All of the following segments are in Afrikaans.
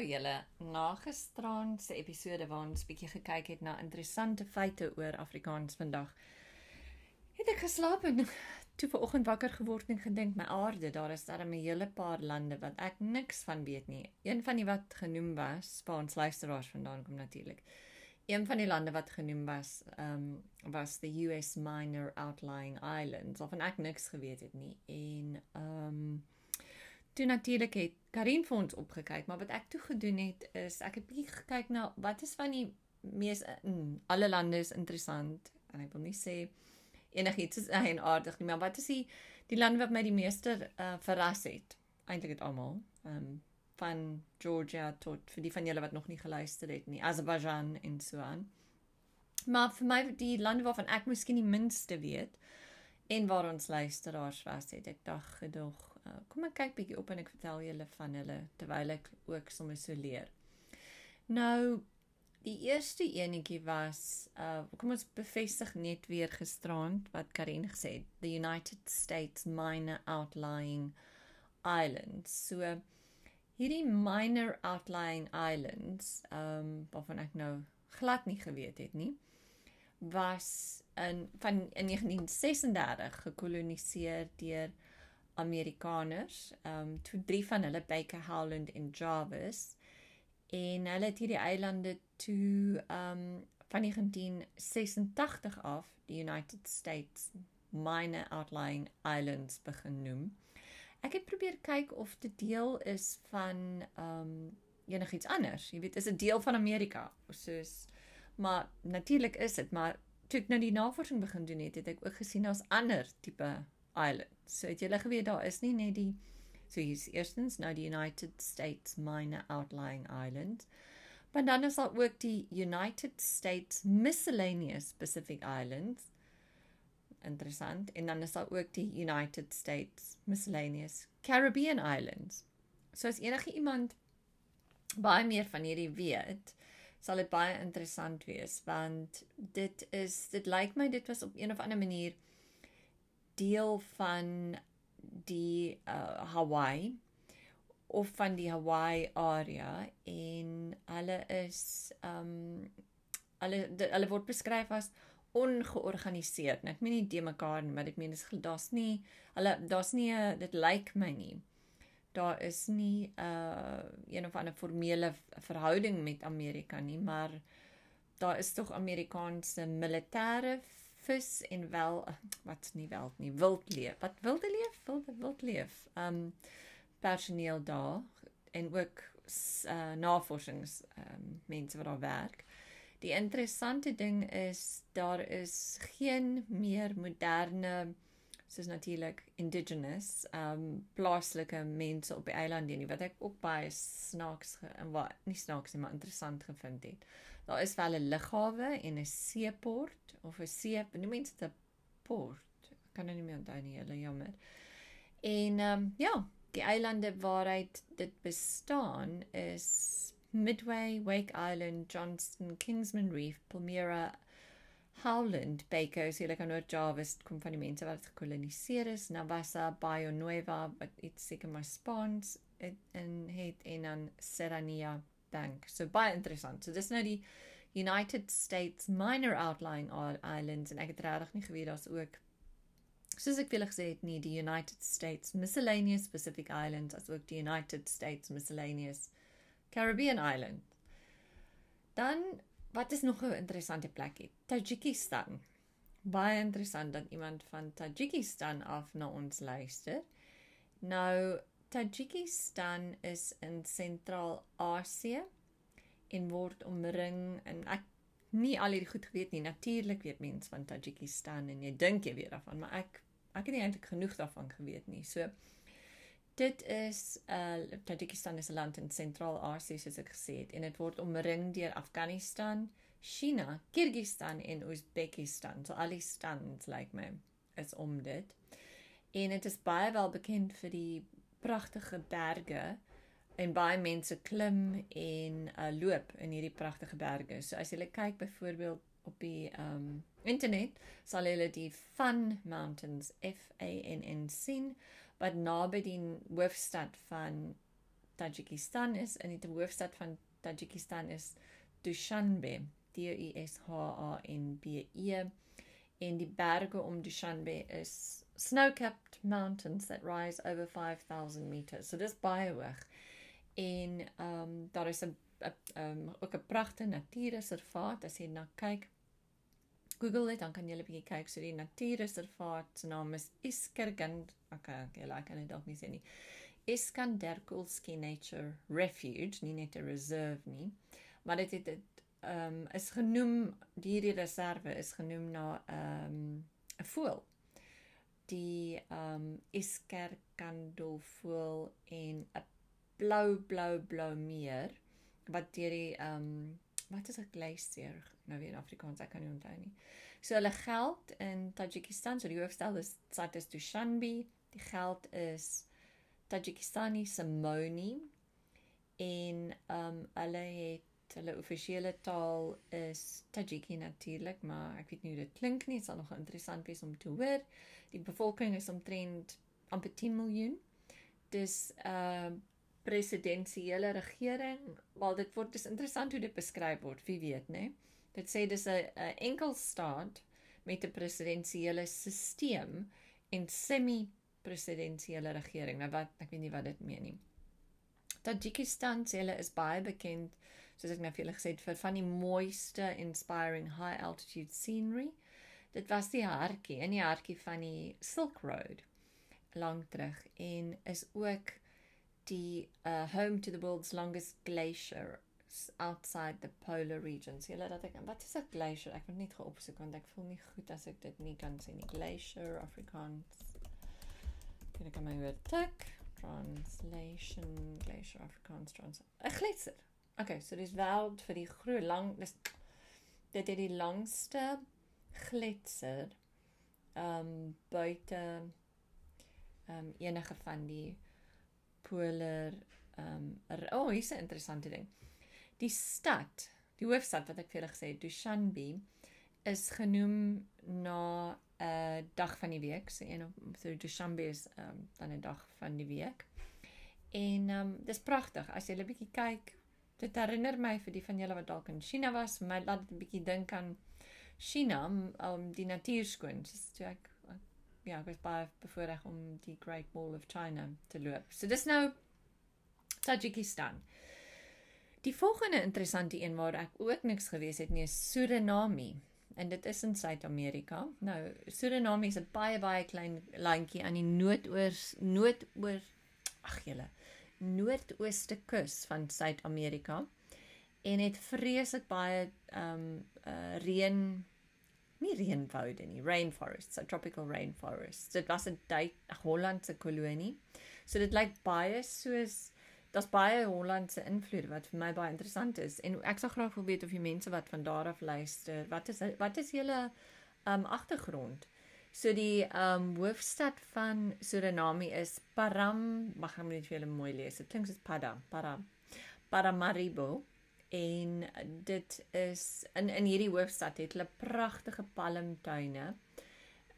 Hallo julle. Na gisteraand se episode waar ons bietjie gekyk het na interessante feite oor Afrikaans vandag, het ek geslaap en toe vanoggend wakker geword en gedink my aarde, daar is daar 'n hele paar lande wat ek niks van weet nie. Een van die wat genoem was, ons luisteraars vandaan kom natuurlik. Een van die lande wat genoem was, um was the US Minor Outlying Islands, of en ek niks geweet het nie. En um toe natuurlik het Karin vir ons opgekyk, maar wat ek toe gedoen het is ek het bietjie gekyk na wat is van die mees mm, alle lande is interessant en ek wil nie sê enigiets is en aardig nie, maar wat is die die lande wat my die meeste uh, verras het? Eintlik het almal. Um, van Georgia tot vir die van julle wat nog nie geluister het nie, Azerbaijan en so aan. Maar vir my die lande waarvan ek miskien die minste weet en waar ons luisteraars was, het ek dag gedog Uh, kom ek kyk bietjie op en ek vertel julle van hulle terwyl ek ook sommer so leer. Nou die eerste enetjie was uh kom ons bevestig net weer gisterand wat Karen gesê het, the United States minor outlying islands. So hierdie minor outlying islands, um waarvan ek nou glad nie geweet het nie, was in van in 1936 gekoloniseer deur Amerikaners, ehm um, toe drie van hulle Baker Howland en Jarvis en hulle het hierdie eilande toe ehm um, van 1986 af die United States Minor Outlying Islands begin noem. Ek het probeer kyk of dit deel is van ehm um, enigiets anders. Jy weet, is dit deel van Amerika? Soos maar natuurlik is dit, maar toe ek nou die navorsing begin doen het, het ek ook gesien daar's ander tipe islands. So het julle geweet daar is nie net die so hier's eerstens nou die United States Minor Outlying Islands. Maar dan is daar ook die United States Miscellaneous Pacific Islands. Interessant. En dan is daar ook die United States Miscellaneous Caribbean Islands. So as enige iemand baie meer van hierdie weet, sal dit baie interessant wees want dit is dit lyk my dit was op een of ander manier deel van die uh, Hawaii of van die Hawaii area en hulle is um hulle hulle word beskryf as ongeorganiseerd. Ek meen nie de mekaar nie, maar ek meen dis daar's nie hulle daar's nie 'n dit lyk my nie. Daar is nie 'n uh, een of ander formele verhouding met Amerika nie, maar daar is tog Amerikaanse militêre vis en wel wat nie wel nie wild leef. Wat wilde leef? Wilde wild leef. Um personeel daar en ook uh, navorsings um mense wat daar werk. Die interessante ding is daar is geen meer moderne soos natuurlik indigenous um plaaslike mense op die eilande nie wat ek ook baie snaaks en wat nie snaaks nie maar interessant gevind het. Daar is wel 'n lughawe en 'n seeport of 'n see, noem mense dit 'n port. Ek kan nou nie meer onthou nie, hulle jammer. En ehm um, ja, die eilande waaruit dit bestaan is Midway, Wake Island, Johnston, Kingsman Reef, Palmyra, Howland, Baker, so hulle kan oor Jarvis kom van die mense wat gekoloniseer is, Navassa, Bayo Nueva, wat iets seker maar Spaans en het en dan Serrania Bank. So baie interessant. So dis nou die United States Minor Outlying Islands en ek het regtig nie geweet daar's ook soos ek vir gesê het nie die United States Miscellaneous Pacific Islands as ook die United States Miscellaneous Caribbean Island. Dan wat is nog 'n interessante plekie? Tajikistan. Baie interessant dat iemand van Tajikistan af na ons luister. Nou Tajikistan is in Sentraal-Asië en word omring en ek nie al hierdie goed geweet nie. Natuurlik weet mense van Tajikistan en jy dink jy weet daarvan, maar ek ek het nie eintlik genoeg daarvan geweet nie. So dit is uh Tajikistan is 'n land in Sentraal-Asië soos ek gesê het en dit word omring deur Afghanistan, China, Kirgistan en Uzbekistan. So al die stands like my is om dit. En dit is baie wel bekend vir die pragtige berge en baie mense klim en uh, loop in hierdie pragtige berge. So as jy kyk byvoorbeeld op die um internet, sal jy die Fun Mountains F A N N sien wat naby die hoofstad van Tajikistan is en die hoofstad van Tajikistan is Dushanbe. D U S H A N B E. En die berge om Dushanbe is snow-capped mountains that rise over 5000 meters. So dis baie hoog. En ehm um, daar is 'n ehm um, ook 'n pragtige natuurreservaat as jy na kyk. Google dit dan kan jy 'n bietjie kyk so die natuurreservaat se naam is Iskergand. Okay, okay, like kan dit dalk nie sê nie. Iskanderkulski Nature Refuge, nie net 'n reserve nie, maar dit het ehm um, is genoem hierdie reserve is genoem na ehm um, 'n voël. Die ehm um, Iskerkandolvoël en 'n blou blou blou meer wat deur die ehm um, wat is 'n glacier nou weer in Afrikaans ek kan nie onthou nie. So hulle geld in Tajikistan, so die hoofstad is Satis Dushanbe. Die geld is Tajikistani Simoni en ehm um, hulle het hulle offisiële taal is Tajiki natuurlik, maar ek weet nie hoe dit klink nie. Dit sal nog interessant wees om te hoor. Die bevolking is omtrent amper 10 miljoen. Dis 'n uh, presidensiële regering. Wel dit word dis interessant hoe dit beskryf word, wie weet, né? Dit sê dis 'n 'n enkel staat met 'n presidensiële stelsel en semi presidensiële regering. Nou wat ek weet nie wat dit meen nie. Tajikistan se hulle is baie bekend soos ek nou vir julle gesê het vir van die mooiste inspiring high altitude scenery. Dit was die hartjie in die hartjie van die Silk Road lank terug en is ook die uh, home to the world's longest glacier outside the polar regions. Julle dat ek wat is 'n glacier? Ek moet net gaan opsoek want ek voel nie goed as ek dit nie kan sê nie. Glacier Afrikaans. Kan ek my weer tik? Translation glacier Afrikaans trans. 'n Gletser. Okay, so dis wel vir die groot lang dis dit het die langste gletser ehm um, buite ehm um, enige van die polar ehm um, oh, hier's 'n interessante ding. Die stad, die hoofstad wat ek vir julle gesê het, Dushanbe, is genoem na 'n uh, dag van die week, so een so Dushanbe is ehm um, dan 'n dag van die week. En ehm um, dis pragtig as jy 'n bietjie kyk. Dit herinner my vir die van julle wat dalk in China was, my laat dit 'n bietjie dink aan China om um, die natuur skoon. Dis toe ek ja, ek was baie bevoorreg om die Great Wall of China te loop. So dis nou Tajikistan. Die volgende interessante een waar ek ook niks gewees het nie is Suriname en dit is in Suid-Amerika. Nou Suriname is 'n baie baie klein landjie aan die noordoos noordoor ag julle noordooste kus van Suid-Amerika en het vreeslik baie ehm um, uh, reën nie reënwoude nie, rainforests, so tropical rainforests. Dit was 'n Hollandse kolonie. So dit lyk baie soos daar's baie Hollandse invloed wat vir my baie interessant is en ek sal graag wil weet of die mense wat van daar af luister, wat is wat is julle um agtergrond? So die um hoofstad van Suriname is Param, mag ek net vir julle mooi lees. Dit klink soos Pada, Para. Paramaribo en dit is in in hierdie hoofstad het hulle pragtige palmtuine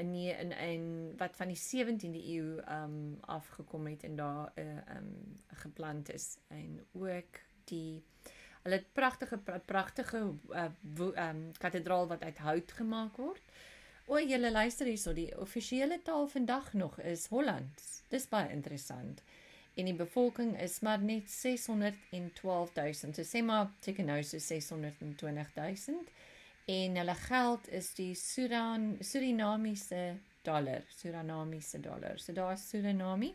in in in wat van die 17de eeu um afgekom het en daar 'n uh, eh, um geplant is en ook die hulle het pragtige pragtige uh, um kathedraal wat uit hout gemaak word. O, julle luister hierso, die offisiële taal vandag nog is Hollands. Dis baie interessant. En die bevolking is maar net 612000. So sê maar teken nou so 620000 en hulle geld is die Sudan Surinamiese dollar, Surinamiese dollar. So daar is Suriname.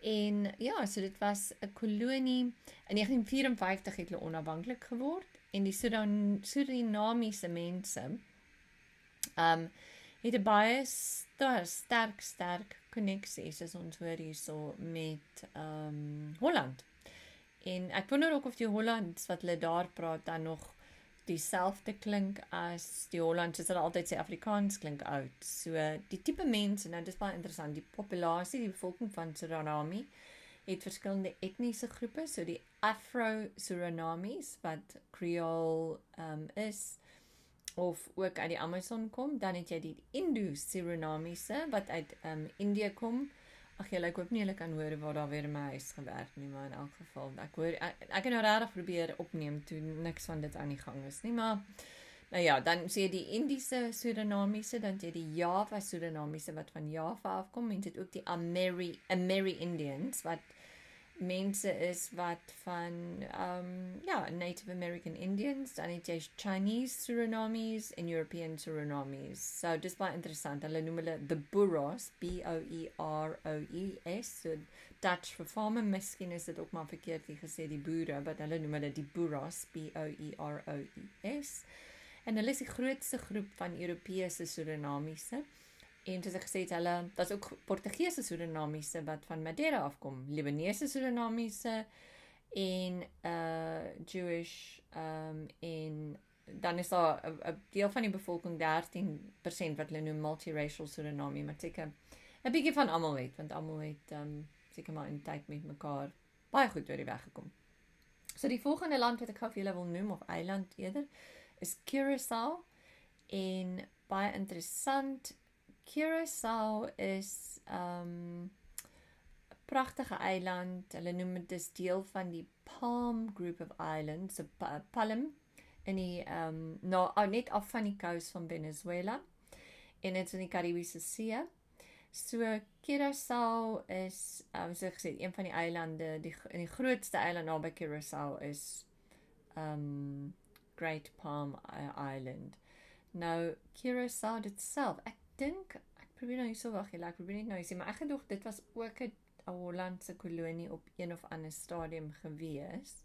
En ja, so dit was 'n kolonie. In 1954 het hulle onafhanklik geword en die Sudan Surinamiese mense um het 'n baie ster, sterk sterk koneksie soos ons hoor hierso met um Holland. En ek wonder ook of die Hollands wat hulle daar praat dan nog dieselfde klink as die Hollandse wat altyd sê Afrikaans klink oud. So die tipe mense, nou dis baie interessant, die populasie, die bevolking van Suriname het verskillende etniese groepe, so die Afro-Surinamies wat Creole um is of ook uit die Amazon kom, dan het jy die Indo-Surinamese wat uit um Indië kom. Ag jy, ek hoop nie hulle kan hoor waar daar weer in my huis gewerk nie, maar in elk geval, ek hoor ek, ek het nou regtig probeer opneem toe niks van dit aan die gang is nie, maar nou ja, dan sê jy die Indiese Surinamese, dan jy die Java Surinamese wat van Java afkom en dit ook die Ameri Ameri Indians wat mense is wat van um ja, Native American Indians, dan het jy Chinese Surinamis en European Surinamis. So dis baie interessant. Hulle noem hulle the Boeros, B O E R O E S. So Dutch for farmer, miskien is dit ook maar verkeerd gesê die boere, maar hulle noem hulle die Boeros, B O E R O E S. En hulle is die grootste groep van Europese Surinamese. En soos ek gesê het, hulle daar's ook Portugese Surinamese wat van Madeira afkom, Libanese Surinamese en uh Jewish um en dan is daar 'n deel van die bevolking 13% wat hulle noem multiracial Suriname, maar seker 'n bietjie van almal weet, want almal het um seker maar in tyd met mekaar baie goed oor die weg gekom. So die volgende land wat ek gou vir julle wil noem of eiland eerder is Curaçao en baie interessant Curaçao is um 'n pragtige eiland. Hulle noem dit dis deel van die Palm Group of Islands, so Palm in die um nou oh, net af van die kus van Venezuela en dit is in die Karibiese See. So Curaçao is um so gesê een van die eilande, die in die grootste eiland naby Curaçao is um Great Palm Island. Nou Curaçao itself, ek dink ek probeer nou hierso wag, ek probeer net nou sê, maar ek gedog dit was ook 'n Hollandse kolonie op een of ander stadium gewees.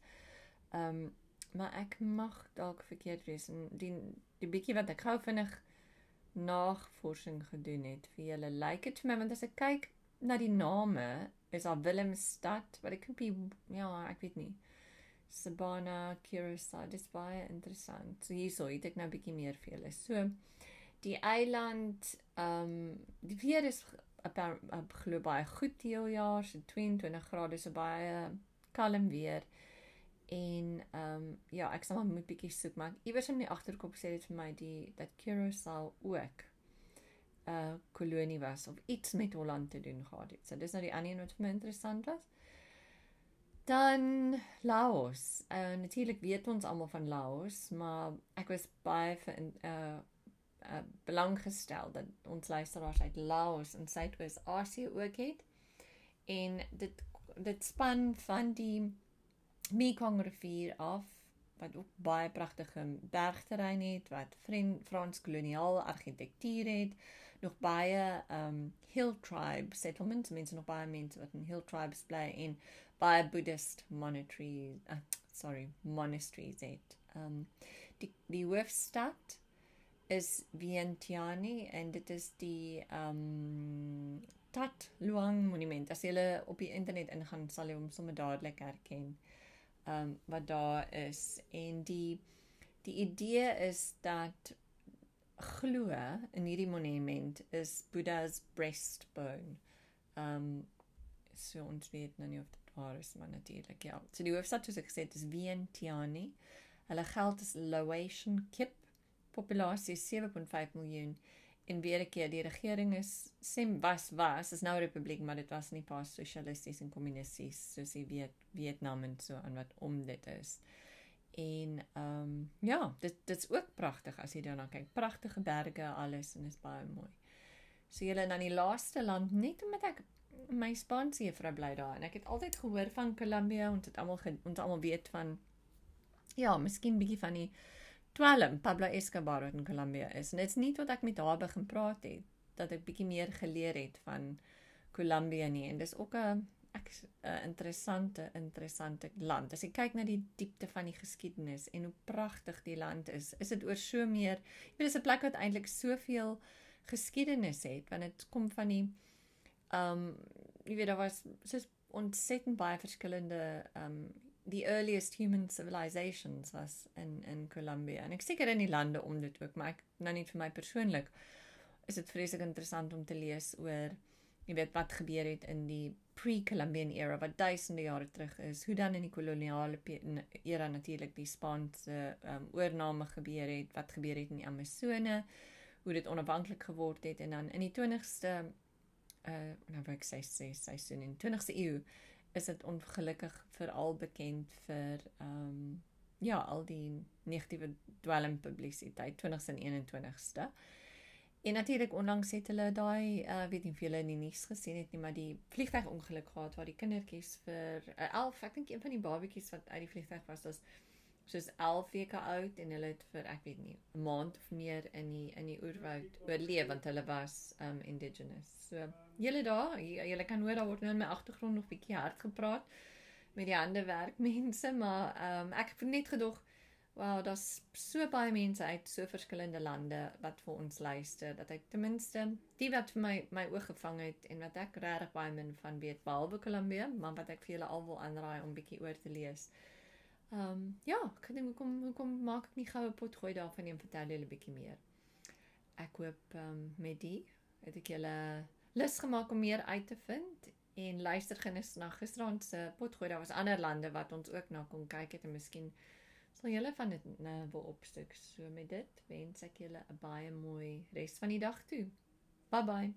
Ehm um, maar ek mag dalk verkeerd wees en die die bietjie wat ek gou vinnig navorsing gedoen het vir julle lyk dit vir my want as ek kyk na die name is daar Willemstad wat ek kopie ja ek weet nie Sabana Curaçao dis baie interessant so hierso het ek nou bietjie meer vir julle so die eiland ehm um, die weer is glo baie goed die hele jaar, so 22 grade so baie kalm weer. En ehm um, ja, ek sal maar moet bietjie soek, maar iewers in die agterkop sê dit vir my die dat Curaçao ook 'n uh, kolonie was of iets met Holland te doen gehad het. So dis nou die ander een wat vir my interessant was. Dan Laos. Uh, Natuurlik weet ons almal van Laos, maar ek was baie vir 'n uh, uh, belang gestel dat ons luisteraars uit Laos en Suidoos-Asië ook het. En dit dit span van die Mekong rivier af wat ook baie pragtige bergterrein het wat Frans koloniale argitektuur het nog baie um hill tribe settlements mense nog baie mense wat in hill tribes bly en baie buddhist monasteries uh, sorry monasteries het um die die hoofstad is Vientiane en dit is die um Tat Luang monument. As jy op die internet ingaan, sal jy hom sommer dadelik herken. Um wat daar is en die die idee is dat glo in hierdie monument is Buddha's breastbone. Um so ons weet nou nie of dit waar is maar natuurlik ja. So die hoofstad soos ek gesê het is Vientiane. Hulle geld is Laotian kip populasie 7.5 miljoen en weer 'n keer die regering is sê was was is nou 'n republiek maar dit was nie pas sosialisties en kommunisties soos jy weet Vietnam en so aan wat om dit is. En ehm um, ja, dit dit's ook pragtig as jy daarna kyk. Pragtige berge alles en is baie mooi. So julle dan die laaste land net omdat ek my Spaanse juffrou bly daar en ek het altyd gehoor van Colombia en dit almal ons almal weet van ja, miskien bietjie van die dwelm Pablo Escobar wat in Colombia is. En dit's nie tot ek met haar begin praat het dat ek bietjie meer geleer het van Colombia nie en dis ook 'n ek 'n interessante interessante land. As jy kyk na die diepte van die geskiedenis en hoe pragtig die land is, is dit oor so meer. Jy weet dis 'n plek wat eintlik soveel geskiedenis het want dit kom van die ehm um, jy weet daar was soos ontsettend baie verskillende ehm um, the earliest human civilizations was in in Colombia. En ek seker in die lande om dit ook, maar ek nou net vir my persoonlik is dit vreeslik interessant om te lees oor jy weet wat gebeur het in die pre-Columbian era wat duisende jare terug is. Hoe dan in die koloniale era natuurlik die Spaanse um, oorname gebeur het, wat gebeur het in die Amazone, hoe dit onafhanklik geword het en dan in die 20ste uh nou wil ek sê sê seisoen in 20ste eeu is dit ongelukkig veral bekend vir ehm um, ja, al die negatiewe dwelm publisiteit 20ste en 21ste. En natuurlik onlangs het hulle daai uh weet nie of julle in die nuus gesien het nie, maar die vliegtuigongeluk gehad waar die kindertjies vir uh, 11, ek dink een van die babatjies wat uit die vliegtuig was, was soos 11 weke oud en hulle het vir ek weet nie 'n maand of meer in die in die oerwoud oorleef want hulle was um indigenous. So julle daar, julle kan hoor daar word nou in my agtergrond nog bietjie hard gepraat met die ander werkmense, maar um ek het net gedog Wow, daar's so baie mense uit so verskillende lande wat vir ons luister dat ek ten minste die wat vir my my oog gevang het en wat ek regtig baie min van weet behalwe Kolumbie, maar wat ek vir julle al wil aanraai om bietjie oor te lees. Ehm Ehm um, ja, ek dink hoekom hoekom maak ek nie goue pot gooi daarvan en vertel julle bietjie meer. Ek hoop ehm um, met die het ek julle lus gemaak om meer uit te vind en luister genis na gisterand se potgooi. Daar was ander lande wat ons ook na kon kyk het en miskien sal julle van dit nou wil opstuk. So met dit wens ek julle 'n baie mooi res van die dag toe. Bye bye.